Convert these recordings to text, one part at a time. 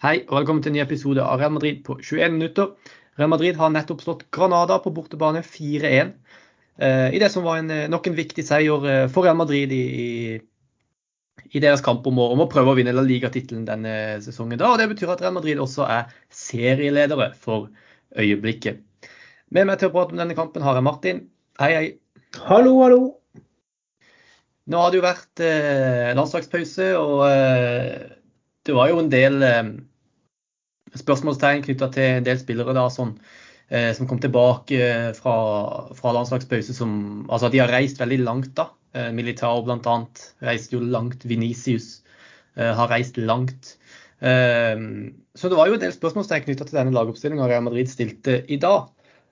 Hei og velkommen til en ny episode av Real Madrid på 21 minutter. Real Madrid har nettopp slått Granada på bortebane 4-1. I det som var en, nok en viktig seier for Real Madrid i, i deres kamp om å, om å prøve å vinne La Liga-tittelen denne sesongen. Da, og Det betyr at Real Madrid også er serieledere for øyeblikket. Med meg til å prate om denne kampen har jeg Martin. Hei, hei. Hallo, hallo. Nå har det jo vært eh, landslagspause, og eh, det var jo en del eh, spørsmålstegn knytta til en del spillere da, sånn, eh, som kom tilbake eh, fra, fra landslagspause. Som, altså de har reist veldig langt. da. Eh, Militao bl.a. reiste jo langt. Venicius eh, har reist langt. Eh, så det var jo en del spørsmålstegn knytta til denne lagoppstillinga Real Madrid stilte i dag.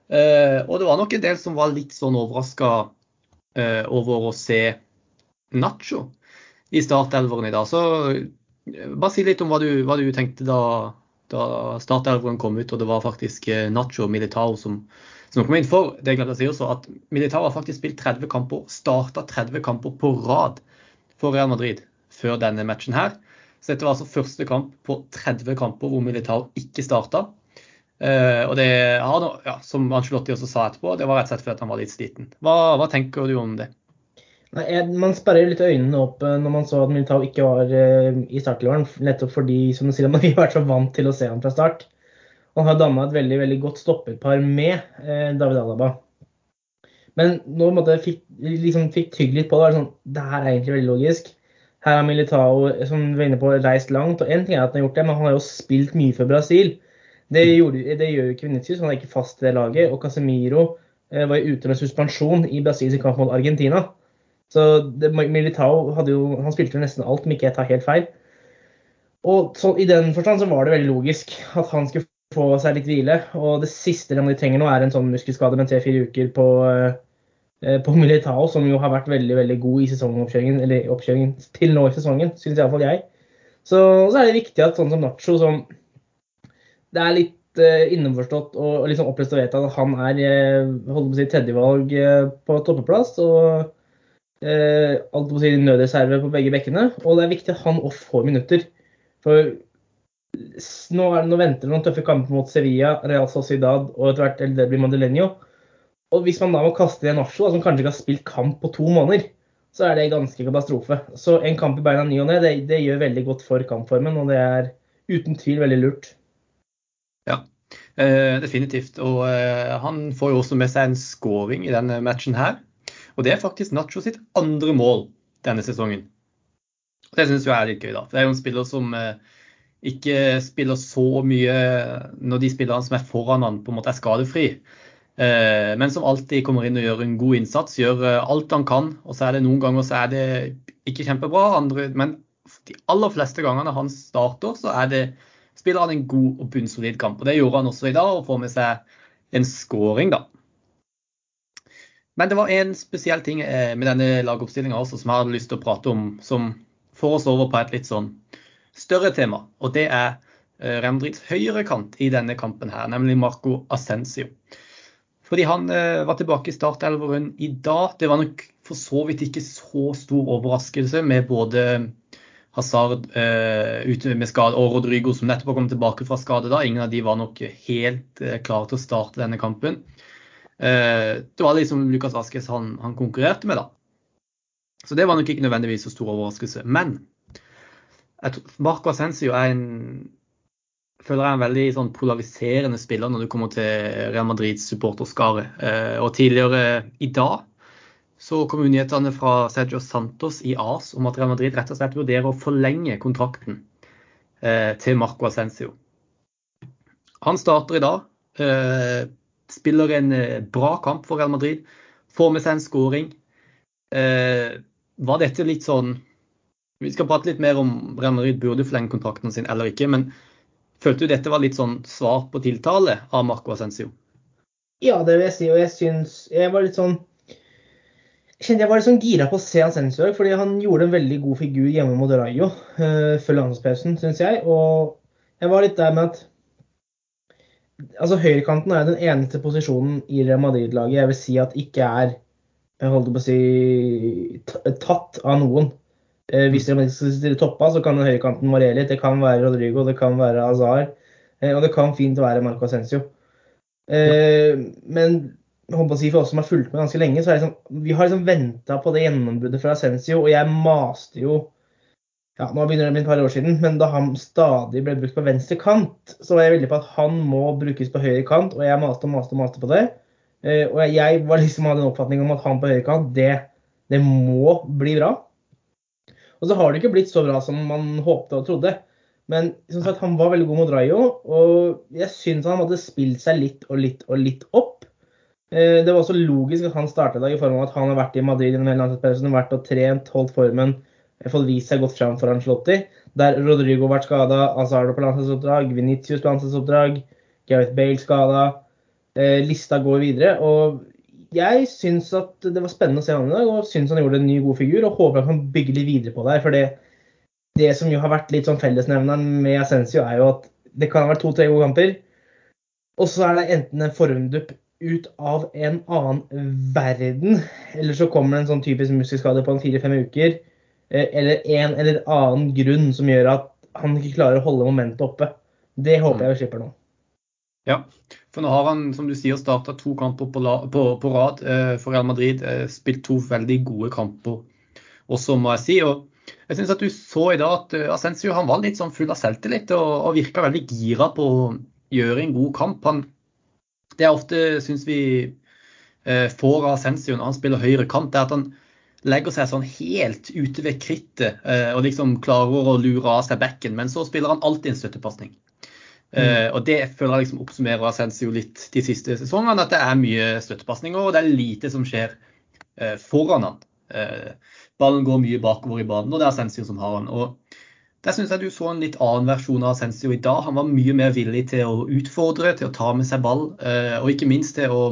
Eh, og det var nok en del som var litt sånn overraska over å se Nacho i startelveren i dag. Så bare si litt om hva du, hva du tenkte da, da startelveren kom ut, og det var faktisk eh, Nacho Militao som, som kom inn. For det glemte jeg å si også, at Militao har faktisk spilt 30 kamper, starta 30 kamper på rad for Real Madrid før denne matchen her. Så dette var altså første kamp på 30 kamper hvor Militao ikke starta. Uh, og det har, ja, som Angelotti også sa etterpå, det var rett og slett fordi han var litt sliten. Hva, hva tenker du om det? Nei, man sperrer litt øynene opp eh, når man så at Militao ikke var uh, i startelveren. Nettopp fordi som du sier, man har vært så vant til å se ham fra start. Han har danna et veldig veldig godt stopperpar med uh, David Alaba. Men nå måtte fikk, liksom, fikk tygge litt på det. Sånn, det her er egentlig veldig logisk. Her har Militao som vi var inne på, reist langt. og en ting er at Han har gjort det, men han har jo spilt mye for Brasil. Det, gjorde, det gjør jo ikke han er ikke fast i det laget. Og Casemiro var jo ute med suspensjon i Brasils kamp mot Argentina. Så det, Militao hadde jo, han spilte jo nesten alt, om ikke jeg tar helt feil. Og så, I den forstand så var det veldig logisk at han skulle få seg litt hvile. Og det siste de trenger nå, er en sånn muskelskade med tre-fire uker på, eh, på Militao, som jo har vært veldig veldig god i sesongoppkjøringen, eller oppkjøringen til nå i sesongen, syns iallfall jeg. Så, så er det viktig at sånn som Nacho, som det er litt eh, innforstått og, liksom opplest å vite at han er eh, holdt på å si, tredjevalg på toppeplass. og eh, alt på si nødreserve på begge bekkene. Og det er viktig at han òg får minutter. For nå, er, nå venter det noen tøffe kamper mot Sevilla, Real Sociedad og etter hvert El blir Madeleño. Og hvis man da må kaste igjen Nacho, som kanskje ikke har spilt kamp på to måneder, så er det ganske katastrofe. Så en kamp i beina ny og ne, det, det, gjør veldig godt for kampformen, og det er uten tvil veldig lurt. Ja, eh, definitivt. Og eh, han får jo også med seg en scoring i denne matchen her. Og det er faktisk Nacho sitt andre mål denne sesongen. Og Det syns jeg er litt gøy, da. For det er jo en spiller som eh, ikke spiller så mye når de spillerne som er foran han på en måte er skadefri. Eh, men som alltid kommer inn og gjør en god innsats, gjør eh, alt han kan. Og så er det noen ganger så er det ikke kjempebra, andre, men de aller fleste gangene han starter, så det, spiller han en god og bunnsolid kamp. Og Det gjorde han også i dag, og får med seg en scoring, da. Men det var en spesiell ting eh, med denne lagoppstillinga som jeg hadde lyst til å prate om, som får oss over på et litt sånn større tema. Og det er eh, Real Madrids høyrekant i denne kampen her, nemlig Marco Ascencio. Fordi han eh, var tilbake i startelveren i dag. Det var nok for så vidt ikke så stor overraskelse med både Hazard ute med skade og Rodrigo som nettopp har kommet tilbake fra skade. da. Ingen av de var nok helt klare til å starte denne kampen. Eh, det var liksom Lukas Vasques han, han, konkurrerte med, da. Så det var nok ikke nødvendigvis så stor overraskelse. Men Marco Asensio er en føler jeg er en veldig sånn polariserende spiller når det kommer til Real Madrids supporterskare. Eh, og tidligere i dag så kom nyhetene fra Sergio Santos i AS om at Real Madrid rett og slett vurderer å forlenge kontrakten eh, til Marco Asensio. Han starter i dag spiller en eh, bra kamp for Real Madrid. Får med seg en skåring. Eh, var dette litt sånn Vi skal prate litt mer om Real Madrid burde forlenge kontrakten sin eller ikke. Men følte du dette var litt sånn svar på tiltale av Marco Ascencio? Ja, det vil jeg si. Og jeg syns Jeg var litt sånn jeg kjente jeg var litt sånn gira på å se Ascencio fordi han gjorde en veldig god figur hjemme mot Rayo uh, før landslagspausen, syns jeg. Og jeg var litt der med at altså Høyrekanten er den eneste posisjonen i Real Madrid-laget jeg vil si at ikke er jeg holdt på å si, tatt av noen. Eh, hvis Real Madrid skal stille toppa, så kan høyrekanten variere litt. Det kan være Rodrigo, det kan være Azar, eh, og det kan fint være Marco Ascencio. Eh, men håper å si for oss som har fulgt med ganske lenge, så er liksom, vi har liksom venta på det gjennombruddet fra Ascencio, og jeg maste jo ja, nå begynner det å bli et par år siden, men da han stadig ble brukt på venstre kant, så var jeg veldig på at han må brukes på høyre kant, og jeg maste og maste og maste på det. Og jeg var liksom hadde en oppfatning om at han på høyre kant, det, det må bli bra. Og så har det ikke blitt så bra som man håpte og trodde. Men som sagt, han var veldig god mot Rayo, og jeg syns han hadde spilt seg litt og litt og litt opp. Det var også logisk at han startet i form av at han har vært i Madrid i en hel vært og trent, holdt formen, fått vist seg godt fram for Ancelotti. Der Rodrigo har vært skada, Azardo på landslagsoppdrag, Venitius på landslagsoppdrag, Gareth Bale skada. Lista går videre. og jeg syns at det var spennende å se han i dag, og syns han gjorde en ny, god figur. Og håper han kan bygge litt videre på det. For det, det som jo har vært litt sånn fellesnevneren med Ascencio, er jo at det kan ha vært to-tre gode kamper. Og så er det enten en formdupp ut av en annen verden, eller så kommer det en sånn typisk muskelskade på en fire-fem uker. Eller en eller annen grunn som gjør at han ikke klarer å holde momentet oppe. Det håper jeg vi slipper nå. Ja, for nå har han som du sier, starta to kamper på, på, på rad eh, for Real Madrid. Eh, spilt to veldig gode kamper også, må jeg si. og jeg synes at Du så i dag at uh, Asensio han var litt sånn full av selvtillit og, og virka veldig gira på å gjøre en god kamp. Han, det jeg ofte syns vi uh, får av Asensio når han spiller høyre kant, er at han legger seg sånn helt ute ved krittet uh, og liksom klarer å lure av seg bekken, men så spiller han alltid en støttepasning. Mm. Uh, og det føler jeg liksom oppsummerer Asensio litt de siste sesongene. At det er mye støttepasninger, og det er lite som skjer uh, foran han. Ballen går mye bakover i banen, og det er Asensio som har han. Og der syns jeg du så en litt annen versjon av Asensio i dag. Han var mye mer villig til å utfordre, til å ta med seg ball, og ikke minst til å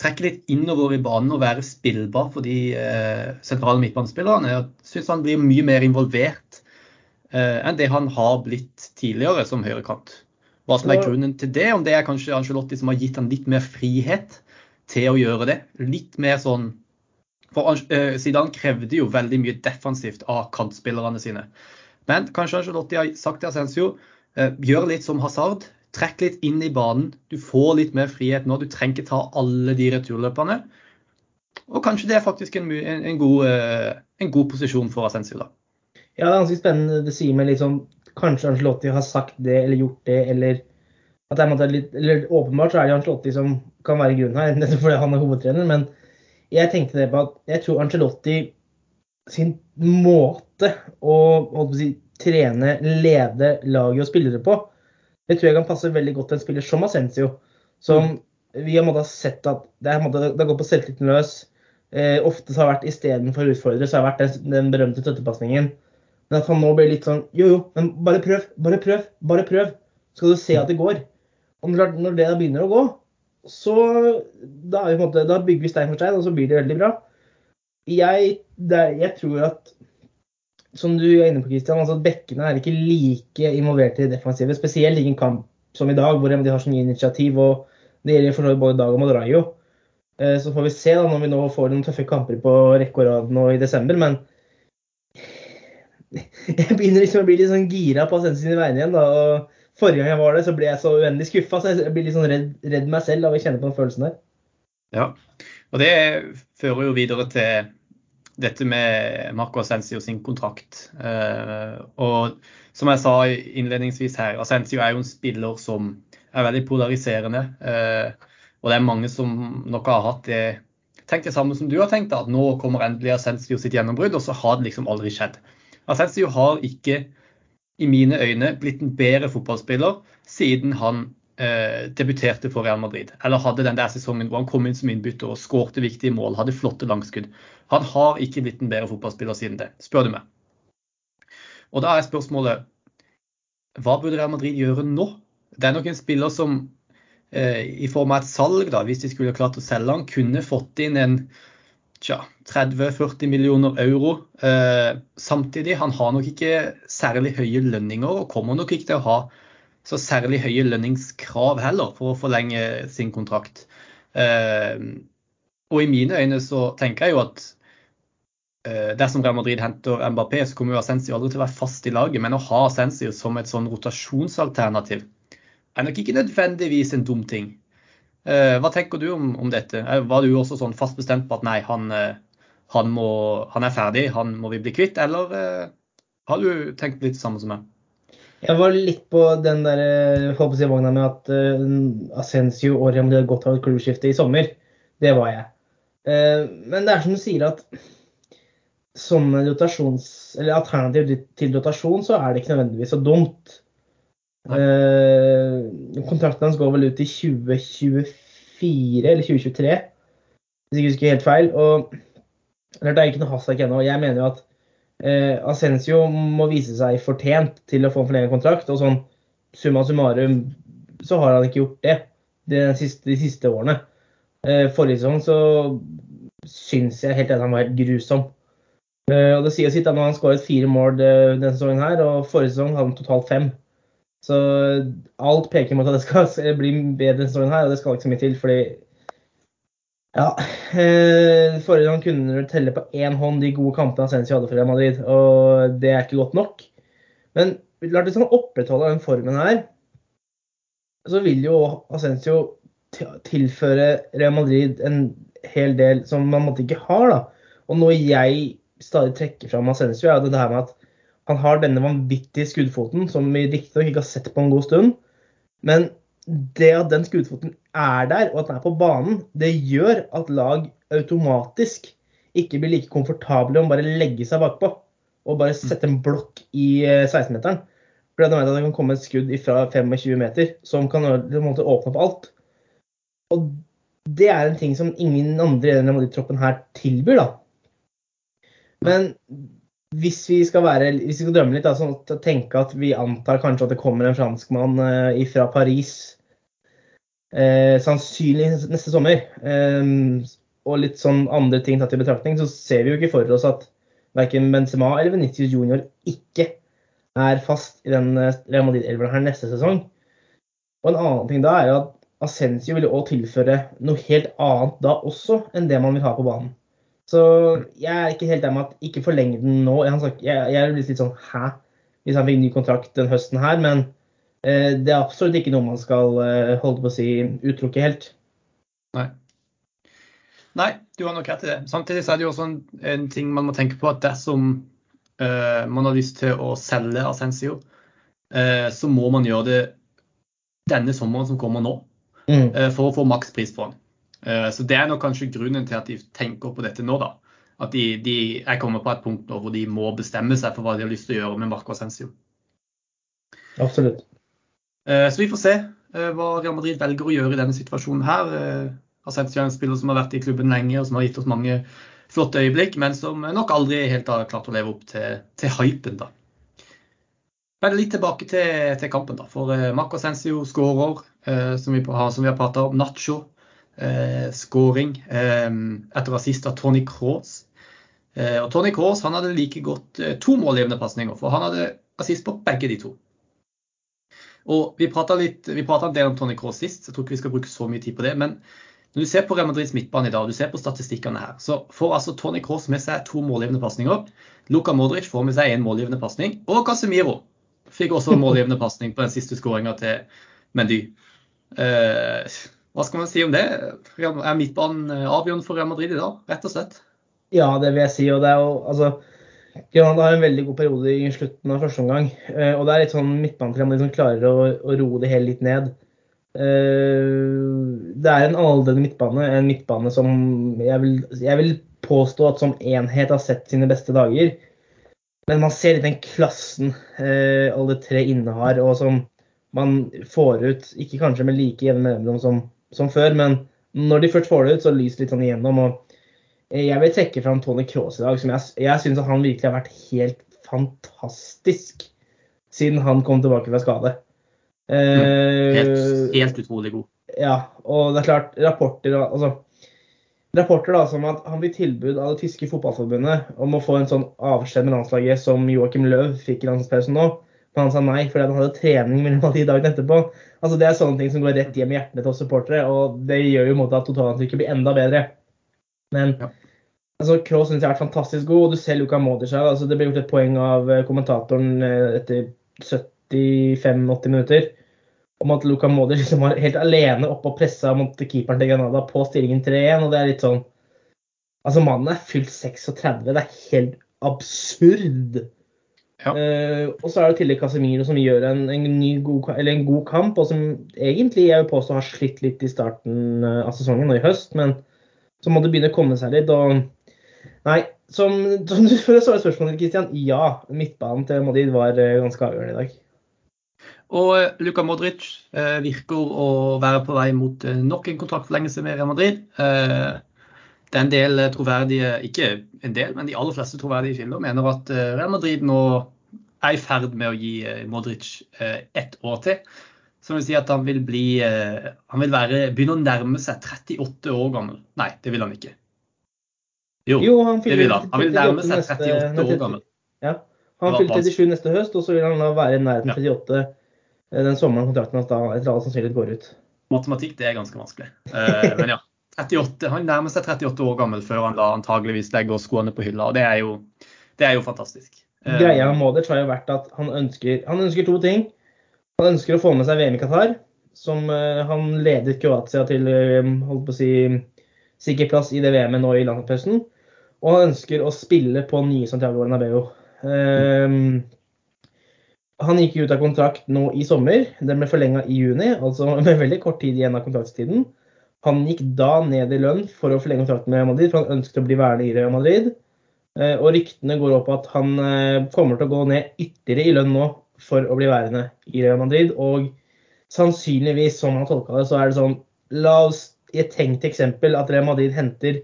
trekke litt innover i banen og være spillbar for de sentrale midtbanespillerne. Jeg syns han blir mye mer involvert enn det han har blitt tidligere som høyrekant. Hva som er grunnen til det, om det er kanskje Angelotti som har gitt han litt mer frihet til å gjøre det. Litt mer sånn For uh, Zidane krevde jo veldig mye defensivt av kantspillerne sine. Men kanskje Angelotti har sagt til Ascencio uh, gjør litt som Hazard. Trekk litt inn i banen. Du får litt mer frihet nå. Du trenger ikke ta alle de returløpene. Og kanskje det er faktisk en, en, en, god, uh, en god, posisjon for Ascencio, da. Ja, det er ganske spennende. Det sier med litt sånn kanskje Ancelotti har sagt det eller gjort det, eller at det er litt, eller Åpenbart så er det Ancelotti som kan være grunnen her, nettopp fordi han er hovedtrener. Men jeg tenkte det på at jeg tror Ancelotti sin måte å, å si, trene, lede laget og spillere på, det tror jeg kan passe veldig godt til en spiller som Ascencio. Som mm. vi har sett at det, er, det har gått på selvtilliten løs. Eh, ofte har vært istedenfor å utfordre, så har det vært den, den berømte støttepasningen. Men at han nå blir litt sånn Jo, jo, men bare prøv, bare prøv, bare prøv. Skal du se at det går. Og når det da begynner å gå, så da, måte, da bygger vi stein for stein, og så blir det veldig bra. Jeg, det, jeg tror at som du er inne på, Christian, altså bekkene er ikke like involvert i det defensive. Spesielt i en kamp som i dag, hvor de har så mye initiativ. og Det gjelder for både Dag og Madrayo. Eh, så får vi se da, når vi nå får noen tøffe kamper på rekke og rad nå i desember. Men jeg begynner liksom å bli litt sånn gira på Ascension sine vegne igjen. da, og Forrige gang jeg var der, så ble jeg så uendelig skuffa, så jeg blir litt sånn redd, redd meg selv av å kjenne på den følelsen der. Ja, og det fører jo videre til dette med Marco Asensio sin kontrakt. Uh, og som jeg sa innledningsvis her, Asensio er jo en spiller som er veldig polariserende. Uh, og det er mange som nok har hatt det tenkt det samme som du har tenkt, at nå kommer endelig Asensio sitt gjennombrudd, og så har det liksom aldri skjedd. Asensio har ikke, i mine øyne, blitt en bedre fotballspiller siden han eh, debuterte for Real Madrid. Eller hadde den der sesongen hvor han kom inn som innbytter og skårte viktige mål, hadde flotte langskudd. Han har ikke blitt en bedre fotballspiller siden det, spør du meg. Og da er spørsmålet hva burde Real Madrid gjøre nå? Det er nok en spiller som eh, i form av et salg, da, hvis de skulle klart å selge han, kunne fått inn en 30-40 millioner euro. Eh, samtidig, han har nok ikke særlig høye lønninger, og kommer nok ikke til å ha så særlig høye lønningskrav heller for å forlenge sin kontrakt. Eh, og i mine øyne så tenker jeg jo at eh, dersom Real Madrid henter Mbappé, så kommer jo Ascencio aldri til å være fast i laget. Men å ha Ascencio som et sånn rotasjonsalternativ er nok ikke nødvendigvis en dum ting. Eh, hva tenker du om, om dette? Var du også sånn fast bestemt på at nei, han, han, må, han er ferdig, han må vi bli kvitt? Eller har du tenkt litt det samme som meg? Jeg var litt på den der, si, vogna med at uh, Ascensio og Real Madrid har gått av et klubbskifte i sommer. Det var jeg. Uh, men det er som du sier at som rotasjons, eller alternativ til rotasjon, så er det ikke nødvendigvis så dumt. Uh, kontrakten hans går vel ut i 2024 eller 2023, hvis jeg ikke husker helt feil. Og det er ikke noe hastverk ennå. Jeg mener jo at uh, Ascencio må vise seg fortjent til å få en forlenget kontrakt. Og sånn summa summarum så har han ikke gjort det de siste, de siste årene. Eh, forrige sesong så syns jeg helt enig han var helt grusom. Eh, og Det sier sitt at han skåret fire mål uh, denne sesongen, her, og forrige sesong hadde han totalt fem. Så alt peker mot at det skal bli bedre denne sesongen, her, og det skal ikke så mye til. fordi ja, eh, Forrige gang kunne du telle på én hånd de gode kampene Ascencio hadde for Real Madrid, og det er ikke godt nok. Men la oss opprettholde den formen her, så vil jo Ascencio tilføre Real Madrid en hel del som man måtte ikke har. da. Og noe jeg stadig trekker fram Ascencio, er det her med at han har denne vanvittige skuddfoten, som vi riktignok ikke har sett på en god stund. Men det at den skuddfoten er der, og at den er på banen, det gjør at lag automatisk ikke blir like komfortable om bare legge seg bakpå og bare sette en blokk i 16-meteren. Eh, For de vet at det kan komme et skudd fra 25 meter som kan åpne opp alt. Og det er en ting som ingen andre i denne troppen her tilbyr. da. Men hvis vi skal, være, hvis vi skal drømme litt, da, sånn at tenke at vi antar kanskje at det kommer en franskmann eh, fra Paris eh, sannsynlig neste sommer, eh, og litt sånn andre ting tatt i betraktning, så ser vi jo ikke for oss at verken Benzema eller Venitius Junior ikke er fast i den eh, Real Madrid-elveren her neste sesong. Og en annen ting da er at Ascencio vil også tilføre noe helt annet da også enn det man vil ha på banen. Så jeg er ikke helt der med at ikke forlenge den nå. Jeg, jeg er litt sånn hæ, hvis han fikk ny kontrakt den høsten her. Men eh, det er absolutt ikke noe man skal eh, holde på å si utelukke helt. Nei. Nei, du har nok rett i det. Samtidig så er det jo også en, en ting man må tenke på at dersom eh, man har lyst til å selge Ascensio, eh, så må man gjøre det denne sommeren som kommer nå, mm. Eh, for å få makspris på den. Eh, så Det er nok kanskje grunnen til at de tenker på dette nå. da. At de, de er kommet på et punkt nå hvor de må bestemme seg for hva de har lyst til å gjøre med Marco Ascencio. Absolutt. Eh, så vi får se eh, hva Real Madrid velger å gjøre i denne situasjonen her. Ascencio er en spiller som har vært i klubben lenge og som har gitt oss mange flotte øyeblikk, men som nok aldri helt har klart å leve opp til, til hypen. da. Men litt tilbake til, til kampen. da, For Marco Ascencio skårer, som vi har, som vi har prata om. Nacho scoring eh, etter assist av Tony Cross. Eh, og Tony Cross han hadde like godt eh, to målgivende pasninger, for han hadde assist på begge de to. Og Vi prata en del om Tony Cross sist, så jeg tror ikke vi skal bruke så mye tid på det. Men når du ser på Real Madrids midtbane i dag, du ser på statistikkene her, så får altså Tony Cross med seg to målgivende pasninger. Luka Modric får med seg én målgivende pasning. Og Casemiro fikk også en målgivende pasning på den siste skåringa til Mendy. Eh, hva skal man si om det? Er midtbanen eh, avgjørende for Real Madrid i dag, rett og slett? Ja, det vil jeg si. og det er jo, altså, Granada har en veldig god periode i slutten av første omgang. Eh, og det er litt sånn midtbanen som klarer å, å roe det hele litt ned. Eh, det er en aldrende midtbane, en midtbane som jeg vil, jeg vil påstå at som enhet har sett sine beste dager. Men man ser litt den klassen alle tre innehar, og som man får ut, ikke kanskje med like jevne mellomrom som som før, men når de først får det ut, så lyser det litt sånn igjennom. og Jeg vil trekke fram Tony Cross i dag, som jeg, jeg syns han virkelig har vært helt fantastisk siden han kom tilbake fra skade. Mm. Helt, helt, utrolig god. Ja, og det er klart, rapporter altså, Rapporter da, som at han blir tilbud av det tyske fotballforbundet om å få en sånn avskjed med landslaget som Joakim Löw fikk i landslagspausen nå. Men han sa nei fordi han hadde trening mellom de dagene etterpå. Altså Det er sånne ting som går rett hjem i hjertene til oss supportere, og det gjør jo måte at totalinntrykket blir enda bedre. Men ja. Altså, Kroos syns jeg har vært fantastisk god, og du ser Luka Modric her. Altså, det ble gjort et poeng av eh, kommentatoren eh, etter 75-80 minutter om at Luka Modric liksom var helt alene oppe og pressa mot keeperen til Granada på stillingen 3-1. og det er litt sånn Altså, mannen er fylt 36. Det er helt absurd. Ja. Uh, og så er det tillegg Casemiro som gjør en, en, ny god, eller en god kamp, og som egentlig jeg vil påstå har slitt litt i starten av sesongen og i høst, men så må det begynne å komme seg litt. og Nei, som, som du får svare spørsmålet, Christian, ja. Midtbanen til Madrid var ganske avgjørende i dag. Og Luka Modric eh, virker å være på vei mot eh, nok en kontraktforlengelse med Real Madrid. Eh, det er en del troverdige, ikke en del, men de aller fleste troverdige kilder mener at eh, Real Madrid nå er i ferd med å gi eh, Modric eh, ett år til. Som vil si at han vil, bli, han vil være, begynne å nærme seg 38 år gammel. Nei, det vil han ikke. Jo, jo han det vil han. Han vil nærme seg 38 år gammel. Ja, han fyller 37 neste høst, og så vil han da være i nærheten 38 ja. den sommeren kontrakten hans da etter all sannsynlighet går ut. Matematikk det er ganske vanskelig. Men ja. 38, han nærmer seg 38 år gammel før han da antageligvis legger skoene på hylla. og Det er jo, det er jo fantastisk. Greia med Modric har jo vært at han ønsker, han ønsker to ting. Han ønsker å få med seg VM i Qatar, som uh, han ledet Kroatia til holdt på å si, sikker plass i det VM-et nå i landslagspausen. Og han ønsker å spille på nye Santiago Bernabeu. Um, han gikk ut av kontrakt nå i sommer. Den ble forlenga i juni, altså med veldig kort tid igjen av kontraktstiden. Han gikk da ned i lønn for å forlenge kontrakten med Madrid, for han ønsket å bli værende i Real Madrid. Uh, og ryktene går opp at han uh, kommer til å gå ned ytterligere i lønn nå for å bli værende i Real Madrid. Og sannsynligvis, som han tolka det, så er det sånn La oss i et tenkt eksempel at Real Madrid henter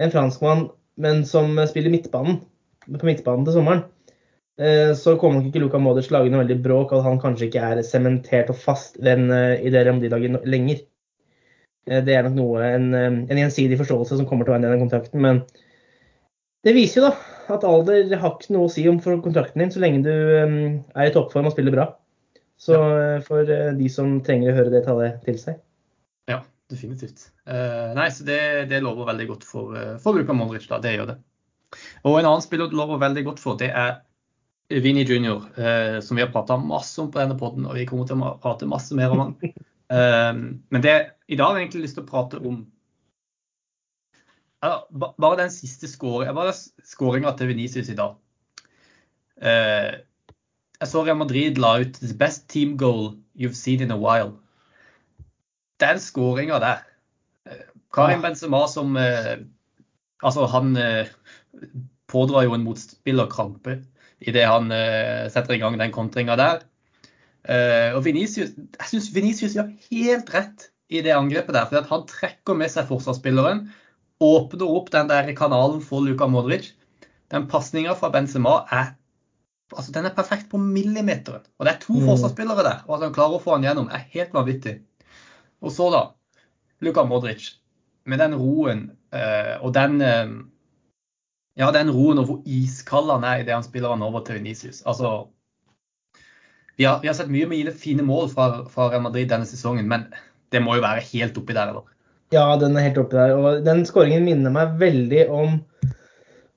en franskmann, men som spiller midtbanen, på midtbanen til sommeren. Eh, så kommer nok ikke Luka Modric lage noe veldig bråk at han kanskje ikke er sementert og fast eh, i det Real Madrid-laget lenger. Eh, det er nok noe, en, en, gjensidig forståelse som kommer til å være en del av kontrakten. Men det viser jo da at alder har ikke noe å si om for kontrakten din, så lenge du er i toppform og spiller bra. Så for de som trenger å høre det, ta det til seg. Ja, definitivt. Uh, nei, så det, det, lover veldig godt for, for Luka Modric. da, Det gjør det. Og en annen spiller det lover veldig godt for, det er Vinnie Junior, uh, som vi har prata masse om på denne poden, og vi kommer til å prate masse mer om han. Uh, men det, i dag har jeg egentlig lyst til å prate om bare den siste skåringa til Venicius i dag. Uh, jeg så Real Madrid la ut 'The best team goal you've seen in a while'. Den skåringa der Karim Benzema som Altså, han pådrar jo en motspillerkrampe idet han setter i gang den kontringa der. Uh, og Vinicius, jeg syns Venicius gjør helt rett i det angrepet der. For han trekker med seg forsvarsspilleren, åpner opp den der kanalen for Luka Modric. Den pasninga fra Benzema er altså den er perfekt på millimeteren. Og det er to mm. forsvarsspillere der. Og at han klarer å få han gjennom, er helt vanvittig. Og så, da, Luka Modric. Med den roen uh, og den ja, den roen og hvor iskald han er idet han spiller han over til Venicius. Altså, vi har, vi har, sett mye med fine mål fra, fra, Real Madrid denne sesongen, men det må jo være helt oppi der, eller? Ja, den er helt oppi der. Og den skåringen minner meg veldig om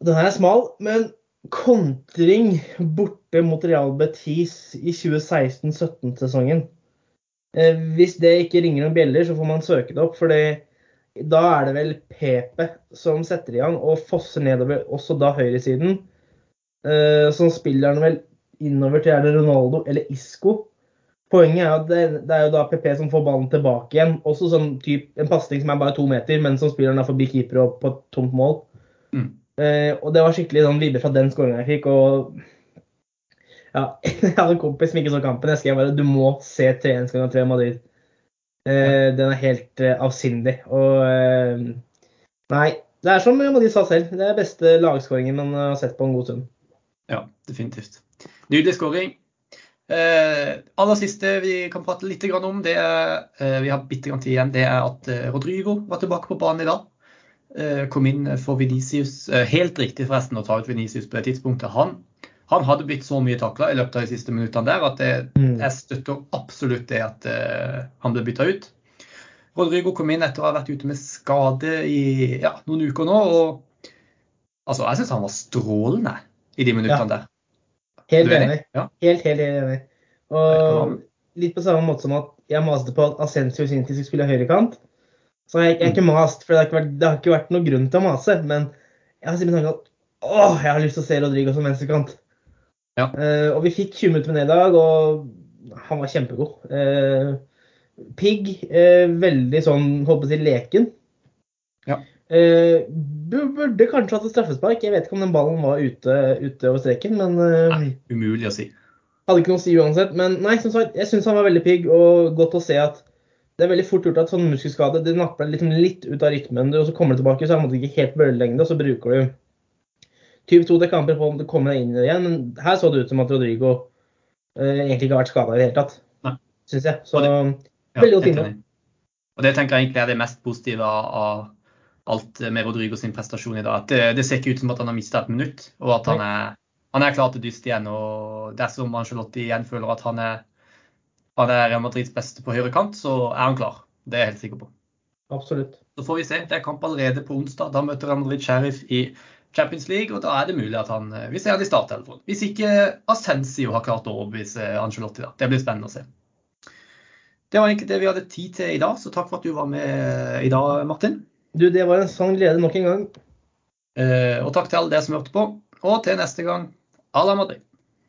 Den her er smal, men kontring borte mot Real Betis i 2016-17-sesongen. Eh, hvis det ikke ringer noen bjeller, så får man søke det opp. for da er det vel Pepe som setter i gang og fosser nedover også da høyresiden. Eh, som spiller han vel innover til er det Ronaldo eller Isco. Poenget er at det, det, er jo da PP som får ballen tilbake igjen. Også sånn typ, en pasning som er bare to meter, men som spiller den forbi keeper og på et tomt mål. Mm. Eh, og det var skikkelig sånn vibber fra den skåringa jeg fikk. og ja, Jeg hadde en kompis som ikke så kampen. Jeg skrev bare du må se 3-1-skåringa til Madrid. Eh, den er helt eh, avsindig. Og eh, Nei, det er som Madrid sa selv. Det er beste lagskåringen man har sett på en god stund. Ja, definitivt. Nydelig skåring. Eh, aller siste vi kan prate litt om, det er, eh, vi har bitte tid igjen, det er at eh, Rodrigo var tilbake på banen i dag. kom inn for Venicius. helt riktig forresten å ta ut Venicius på det tidspunktet. Han han hadde blitt så mye takla i løpet av de siste minuttene der at det, mm. jeg støtter absolutt det at uh, han ble bytta ut. Rodrigo kom inn etter å ha vært ute med skade i ja, noen uker nå. og Altså, jeg syns han var strålende i de minuttene Ja. der. Helt enig? Ja. Helt, helt, helt enig. Og litt på samme måte som at jeg maste på at Asensio Sintis skulle spille høyrekant. Så jeg, jeg har ikke mast, for det har ikke, vært, det har ikke vært noen grunn til å mase. Men jeg har simpelthen tanken at åh, jeg har lyst til å se Rodrigo som venstrekant. Ja. Uh, og vi fikk 20 minutter med i dag, og han var kjempegod. Uh, Pigg, uh, veldig sånn, holdt på å si, leken. Ja. Eh, bu- burde kanskje hatt et straffespark. Jeg vet ikke om den ballen var ute, ute over streken, men eh, Nei, umulig å si. hadde ikke noe å si uansett. Men nei, som sagt, jeg syns han var veldig pigg, og godt å se at det er veldig fort gjort at sånn muskelskade det napper deg liksom litt ut av rytmen, og så kommer du tilbake, så er det ikke helt bølgelengde, og så bruker du typ to til kamper på om du kommer deg inn igjen. Men her så det ut som at Rodrigo eh, egentlig ikke har vært skada i det hele tatt, syns jeg. Så det, Ja, Veldig godt innhold. Og det tenker jeg egentlig er det mest positive av alt med Rodrigo sin prestasjon i dag. At det, det ser ikke ut som at han har mista et minutt, og at han er, han er klar til dyst igjen. Og dersom Angelotti igjen føler at han er, han er Madrids beste på høyre kant, så er han klar. Det er jeg helt sikker på. absolutt. Så får vi se. Det er kamp allerede på onsdag. Da møter Real Madrid Sheriff i Champions League, og da er det mulig at han Vi ser han i starttelefonen. Hvis ikke Ascensio har klart å overbevise Angelotti, da. Det blir spennende å se. Det var egentlig det vi hadde tid til i dag, så takk for at du var med i dag, Martin. Du, det var en sann glede nok en gang. Eh, og takk til alle dere som hørte på. Og til neste gang, à la Madrid.